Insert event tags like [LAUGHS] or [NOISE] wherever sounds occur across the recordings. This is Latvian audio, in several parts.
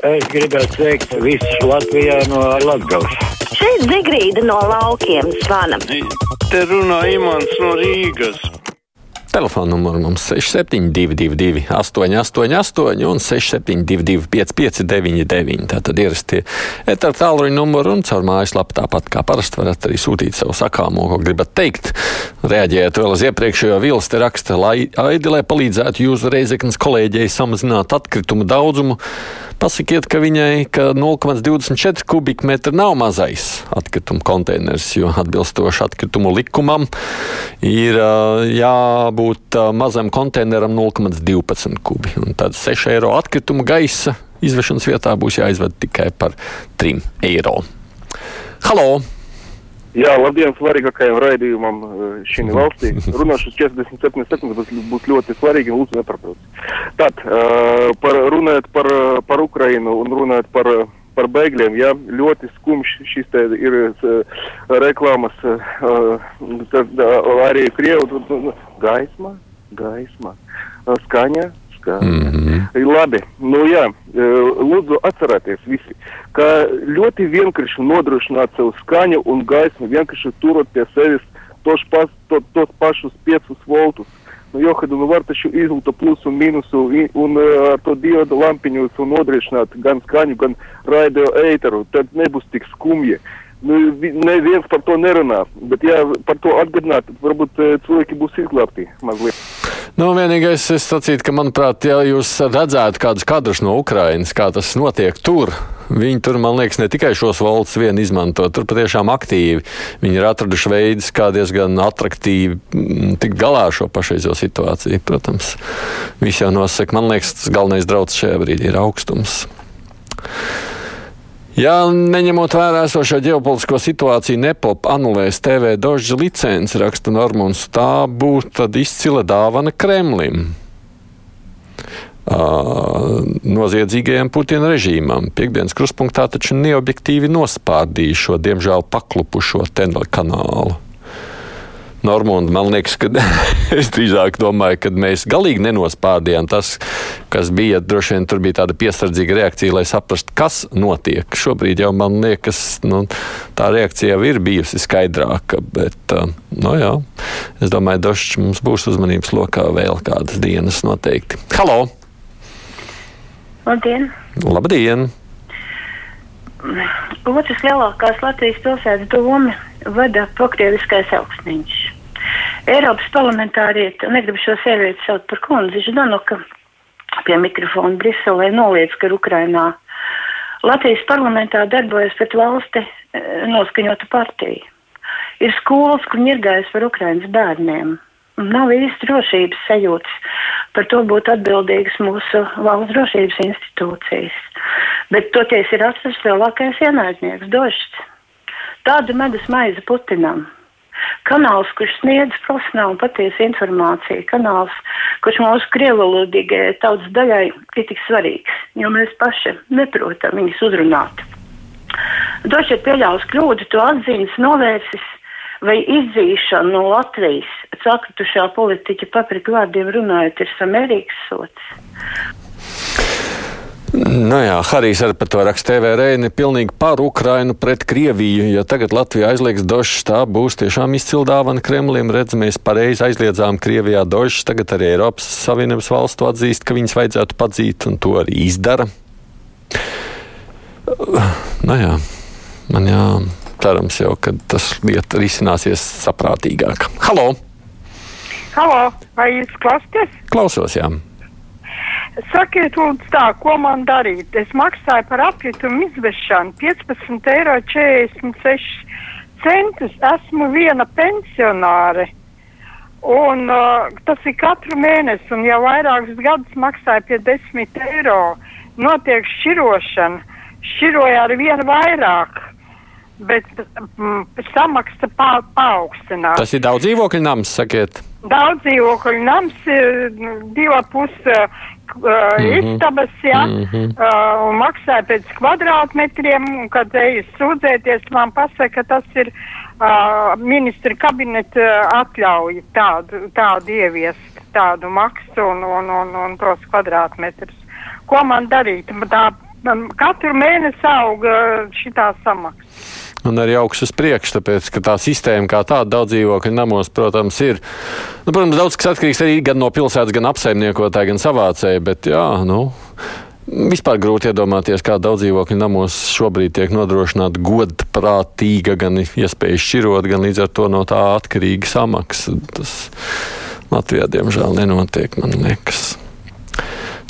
Es gribētu sveikt visus Latvijā no Latgales. Šeit Zigrīda no laukiem zvana. Te runā Imants no Rīgas. Telefona numuru mums 6722, 888, un 672, 559, tātad ierastie etāra tālruņa numuru un caur mājaslapu tāpat kā parasti varat arī sūtīt savu sakāmo, ko gribat teikt. Reaģējot vēl uz iepriekšējo vilsti raksta, lai Aidi, lai palīdzētu jūsu reizeknas kolēģei samazināt atkritumu daudzumu, pasakiet, ka viņai ka 0,24 kubikmetri nav mazais atkritumu konteiners, jo atbilstoši atkritumu likumam ir jābūt mazam konteineram 0,12 kubi. Un tad 6 eiro atkritumu gaisa izvešanas vietā būs jāizved tikai par 3 eiro. Halo! Jā, labdien, svarīgākajam raidījumam šī [LAUGHS] valstī. Runāšu 47 sekundes, bet būs ļoti svarīgi un lūdzu nepārtrauc. Tad, par, runājot par, par Ukrainu un runājot par, par bēgļiem, jā, ļoti skumjš šis te ir reklāmas, arī Krievu gaisma, gaisma, skaņa, kā. Mm -hmm. Labi, nu jā, lūdzu atcerieties visi, ka ļoti vienkārši nodrošināt sev skaņu un gaismu, vienkārši turot pie sevis tos, pas, to, tos pašus 5 voltus. Nu, Johadu, nu var taču izlūta plusu un mīnusu un ar to diodu lampiņus un nodrošināt gan skaņu, gan radio eiteru, tad nebūs tik skumji. Nu, neviens par to nerunā, bet ja par to atgādināt, varbūt cilvēki būs izglābti mazliet. Nu, vienīgais es sacītu, ka, manuprāt, ja jūs redzētu kādus kadrus no Ukrainas, kā tas notiek tur, viņi tur, man liekas, ne tikai šos valsts vien izmanto, tur patiešām aktīvi. Viņi ir atraduši veidus, kā diezgan attraktīvi tikt galā ar šo pašreizo situāciju. Protams, visi jau nosaka, man liekas, tas galvenais drauds šajā brīdī ir augstums. Ja neņemot vērā esošo ģeopolitisko situāciju, Nepop anulēs TV dožģa licenci, raksta Normons, tā būtu izcila dāvana Kremlim. Uh, noziedzīgajam Putina režīmam. Piektdienas kruspunktā taču neobjektīvi nospārdīja šo, diemžēl, paklupušo telekanālu. Normūna, man liekas, ka [LAUGHS] es drīzāk domāju, ka mēs galīgi nenospādījām tas, kas bija. Droši vien tur bija tāda piesardzīga reakcija, lai saprastu, kas notiek. Šobrīd jau man liekas, nu, tā reakcija jau ir bijusi skaidrāka. Bet, nu, jā, es domāju, Došs mums būs uzmanības lokā vēl kādas dienas noteikti. Halo! Labdien! Labdien! Otrs lielākās Latvijas pilsētas doma vada prokrieviskais augsniņš. Eiropas parlamentārieti, negribu šo sievieti saukt par kundzi, Ždanuka pie mikrofona Briselē noliedz, ka Ukrainā Latvijas parlamentā darbojas pret valsti noskaņota partija. Ir skolas, kur ņirgājas par Ukrainas bērniem. Nav īsti drošības sajūtas. Par to būtu atbildīgas mūsu valsts drošības institūcijas. Bet toties ir atrasts lielākais ienaidnieks - došs. Tāda medus maize Putinam. Kanāls, kurš sniedz profesionālu patiesu informāciju, kanāls, kurš mūsu krievulodīgajai tautas daļai ir tik svarīgs, jo mēs paši neprotam viņus uzrunāt. Došs ir pieļāvis kļūdu, to atzīmes novērsis vai izdzīšana no Latvijas sakritušā politiķa papriku vārdiem runājot, ir samērīgs sots. Nu jā, Harijs arī par to raksta TV Reini pilnīgi par Ukrainu pret Krieviju. Ja tagad Latvija aizliegs došas, tā būs tiešām izcila dāvana Kremlim. Redz, mēs pareizi aizliedzām Krievijā došas, tagad arī Eiropas Savienības valstu atzīst, ka viņas vajadzētu padzīt, un to arī izdara. Nu jā, man jā, cerams jau, ka tas lieta risināsies saprātīgāk. Halo! Halo, vai jūs klausāties? Klausos, jā. Sakiet, lūdzu, tā, ko man darīt? Es maksāju par atkritumu izvešanu 15,46 eiro. Esmu viena pensionāre. Un uh, tas ir katru mēnesi, un jau vairākus gadus maksāju pie 10 eiro. Notiek šķirošana. Šķiroja ar vienu vairāk, bet mm, samaksa pa, paaugstinās. Tas ir daudz dzīvokļu nams, sakiet. Daudz dzīvokļu nams ir divi pusi uh, -hmm. istabas, jā, mm -hmm. uh, un maksāja pēc kvadrātmetriem, un kad eju sūdzēties, man pasaka, ka tas ir uh, ministra kabineta atļauja tādu, tādu ieviest, tādu maksu un, un, un, un tos kvadrātmetrus. Ko man darīt? Tā Man katru mēnesi auga šitā samaksa. Un arī augs uz priekšu, tāpēc, ka tā sistēma kā tāda daudz dzīvokļu namos, protams, ir. Nu, protams, daudz kas atkarīgs arī gan no pilsētas, gan apsaimniekotāja, gan savācēja, bet jā, nu. Vispār grūti iedomāties, kā daudz dzīvokļu namos šobrīd tiek nodrošināta godprātīga gan iespēja šķirot, gan līdz ar to no tā atkarīga samaksa. Tas Latvijā, diemžēl, nenotiek, man liekas.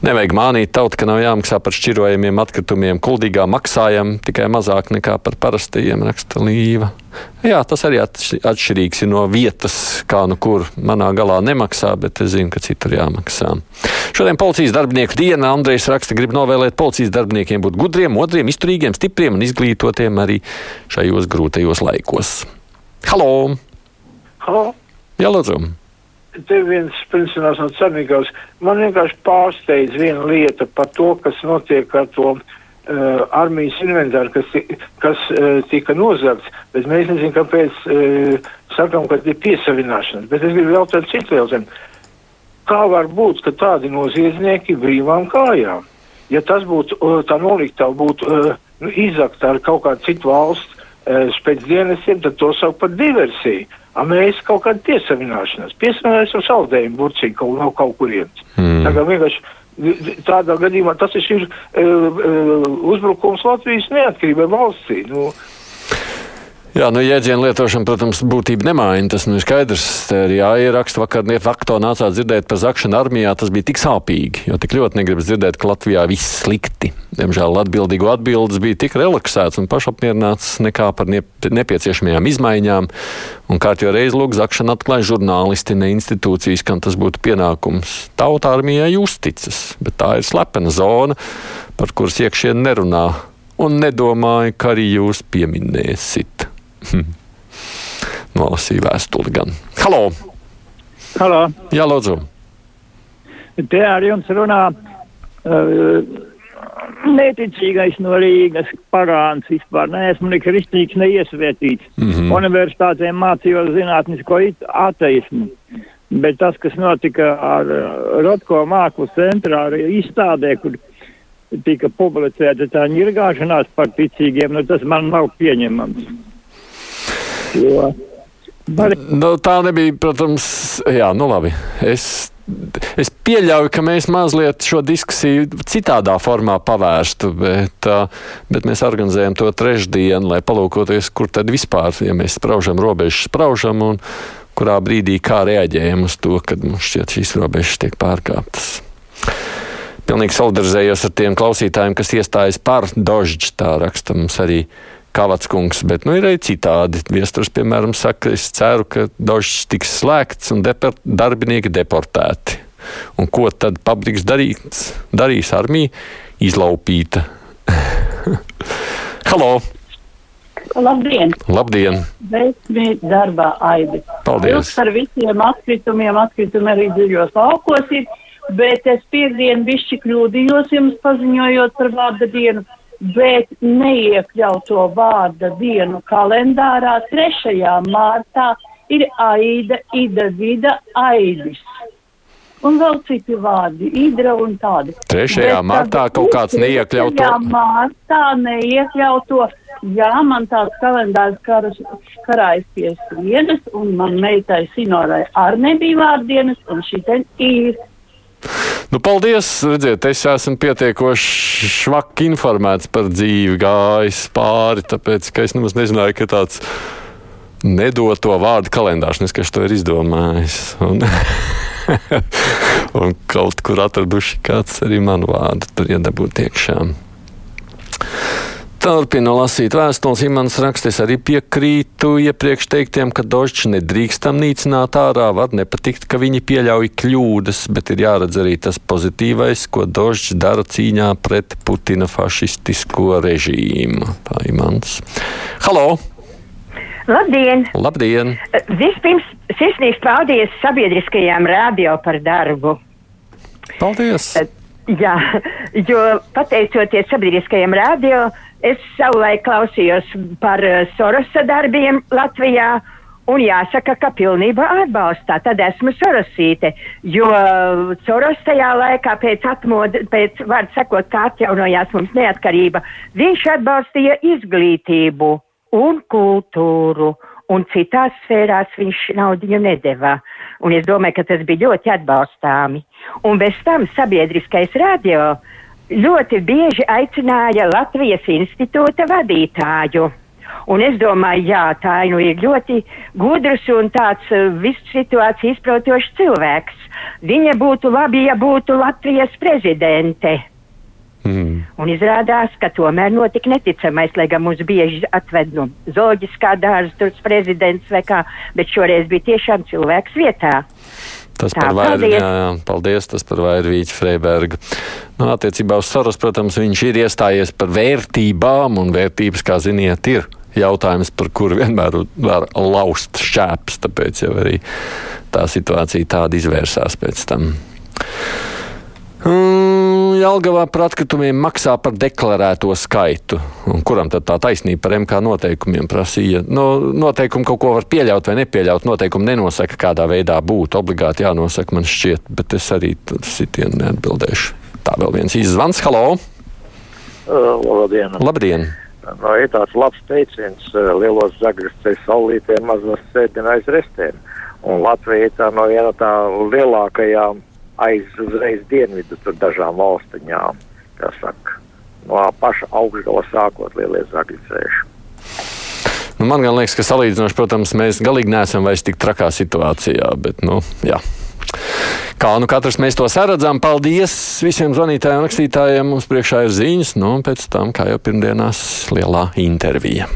Nevajag mānīt tautu, ka nav jāmaksā par šķirojumiem atkritumiem. Kuldīgā maksājam tikai mazāk nekā par parastajiem, raksta Līva. Jā, tas arī atš- atšķirīgs ir no vietas, kā nu kur manā galā nemaksā, bet es zinu, ka citur jāmaksā. Šodien policijas darbinieku diena Andrejs raksta, grib novēlēt policijas darbiniekiem būt gudriem, modriem, izturīgiem, stipriem un izglītotiem arī šajos grūtajos laikos. Halo! Halo? Jā, lūdzu! Te viens pensionārs no Cermīgās. Man vienkārši pārsteidz viena lieta par to, kas notiek ar to uh, armijas inventāru, kas, kas uh, tika nozagts, bet mēs nezinām, kāpēc uh, sakam, ka ir piesavināšanas. Bet es gribu jautāt citu jautājumu. Kā var būt, ka tādi noziedznieki brīvām kājām? Ja tas būtu, uh, tā noliktā būtu uh, nu, izakta ar kaut kādu citu valstu uh, spēcdienestiem, tad to sauc par diversiju. A mēs kaut kādu piesavināšanos. Piesavināšanās ar saldējumu burcīgi kaut, no kaut kurienes. Mm. Tā kā vienkārši tādā gadījumā tas ir uh, uh, uzbrukums Latvijas neatkarībai valstī. Nu, Jā, nu, jēdzienu lietošana, protams, būtība nemaina. Tas nu, ir skaidrs. Te arī ieraksta vakar, fakto nācāt dzirdēt par zakšanu armijā. Tas bija tik sāpīgi, jo tik ļoti negribas dzirdēt, ka Latvijā viss slikti. Diemžēl atbildīgo atbildes bija tik relaksēts un pašapmierināts nekā par ne nepieciešamajām izmaiņām. Un kārtībā reiz lūk, zakšana atklāja žurnālisti, ne institūcijas, kam tas būtu pienākums. Tauta armijai uzticas, bet tā ir slepena zona, par kuras iekšienu nerunā. Un nedomāju, ka arī jūs pieminēsiet. Hm. [LAUGHS] Nolasīju vēstuli gan. Halo! Halo, Jā, lūdzu! te ar jums runā uh, neticīgais no Rīgas pagāns vispār. Neesmu ne kristīgs, ne iesvētīts. Mm -hmm. Universitātē mācījos zinātnisko ateismu. Bet tas, kas notika ar uh, Rotko mākslas centrā ar izstādē, kur tika publicēta tā ņirgāšanās par ticīgiem, nu tas man nav pieņemams. Jo, var, Nu, tā nebija, protams, jā, nu labi. Es, es pieļauju, ka mēs mazliet šo diskusiju citādā formā pavērstu, bet, bet mēs organizējam to trešdienu, lai palūkoties, kur tad vispār, ja mēs spraužam robežas, spraužam un kurā brīdī kā reaģējam uz to, kad mums šķiet šīs robežas tiek pārkāptas. Pilnīgi solidarizējos ar tiem klausītājiem, kas iestājas par Dožģu, tā raksta mums arī Kavats kungs, bet nu, ir arī citādi. Viesturs, piemēram, saka, es ceru, ka Dožģis tiks slēgts un deper, darbinieki deportēti. Un ko tad pabriks darīts? Darīs armija izlaupīta. [LAUGHS] Halo! Labdien! Labdien! Veiksmi darbā, Aidi! Paldies. Jūs par visiem atkritumiem, atkritumi arī dziļos laukos ir, bet es piekdienu bišķi kļūdījos jums paziņojot par vārda dienu, bet neiekļaut to vārda dienu kalendārā 3. mārtā ir Aida, Ida, Vida, Aidis. Un vēl citi vārdi, Idra un tādi. 3. Bet martā kaut kāds neiekļaut to. 3. martā neiekļaut to. Jā, man tāds kalendārs karas, karājas pie sienas, un man meitai Sinorai arī nebija vārdienas, un šitien ir. Nu, paldies! Redziet, es esmu pietiekoši švaki informēts par dzīvi, gājis pāri, tāpēc ka es nemaz nezināju, ka tāds nedoto vārdu kalendārs, nes ka es to ir izdomājis. Un, [LAUGHS] un kaut kur atraduši kāds arī manu vārdu tur iedabūt iekšā. Turpinu lasīt vēstules, Imants rakstis arī piekrītu iepriekš teiktiem, ka Dožģis nedrīkstam nīcināt ārā, var nepatikt, ka viņi pieļauj kļūdas, bet ir jāredz arī tas pozitīvais, ko Dožģis dara cīņā pret Putina fašistisko režīmu. Tā Imants. Halo! Labdien! Labdien! Vispirms sirsnīgs paldies sabiedriskajām radio par darbu. Paldies! Jā, jo pateicoties sabiedriskajam radio, es savulaik klausījos par eh, Sorosa darbiem Latvijā, Un jāsaka, ka pilnībā atbalstā. Tad esmu Sorosīte, jo Soros tajā laikā pēc atmoda, pēc vārdu sakot, kā atjaunojās mums neatkarība, viņš atbalstīja izglītību un kultūru. Un citās sfērās viņš naudu nedeva. Un es domāju, ka tas bija ļoti atbalstāmi. Un bez tam sabiedriskais radio ļoti bieži aicināja Latvijas institūta vadītāju. Un es domāju, jā, tā nu ir ļoti gudrs un tāds uh, visu situāciju izprotošs cilvēks. Viņa būtu labi, ja būtu Latvijas prezidente. Mm. Un izrādās, ka tomēr notika neticamais, lai gan mums bieži atved no zoģiskā dārza, tur prezidents vai kā, bet šoreiz bija tiešām cilvēks vietā. Tas Tā, par vairu, jā, jā, paldies, tas par vairu Vīķa Freiberga. Nu, attiecībā uz Soros, protams, viņš ir iestājies par vērtībām, un vērtības, kā ziniet, ir jautājums, par kuru vienmēr var laust šķēpes, tāpēc jau arī tā situācija tāda izvērsās pēc tam. Mm, Jelgavā par atkritumiem maksā par deklarēto skaitu. Un kuram tad tā taisnība par MK noteikumiem prasīja? No, noteikumi kaut ko var pieļaut vai nepieļaut. Noteikumi nenosaka, kādā veidā būtu obligāti jānosaka, man šķiet, bet es arī sitienu neatbildēšu. Tā vēl viens izzvans. Halo! Uh, labdien! Labdien. No, ir tāds labs teiciens, uh, lielos zagļus ceļ saulītēm, mazos sēdina aiz restēm. Un Latvija ir tā no viena tā lielākajām aiz uzreiz dienvidu tur dažām valstiņām, kā saka, no paša augšgala sākot lielie zagļu ceļi. Nu, man liekas, ka salīdzinoši, protams, mēs galīgi neesam vairs tik trakā situācijā, bet, nu, jā. Kā nu katrs mēs to saredzam, paldies visiem zvanītājiem rakstītājiem. Mums priekšā ir ziņas, nu, un pēc tam, kā jau pirmdienās, lielā intervija.